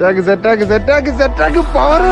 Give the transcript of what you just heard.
സെറ്റാക്ക് സെറ്റാക്ക് സെറ്റാക്ക് സെറ്റാക്ക് power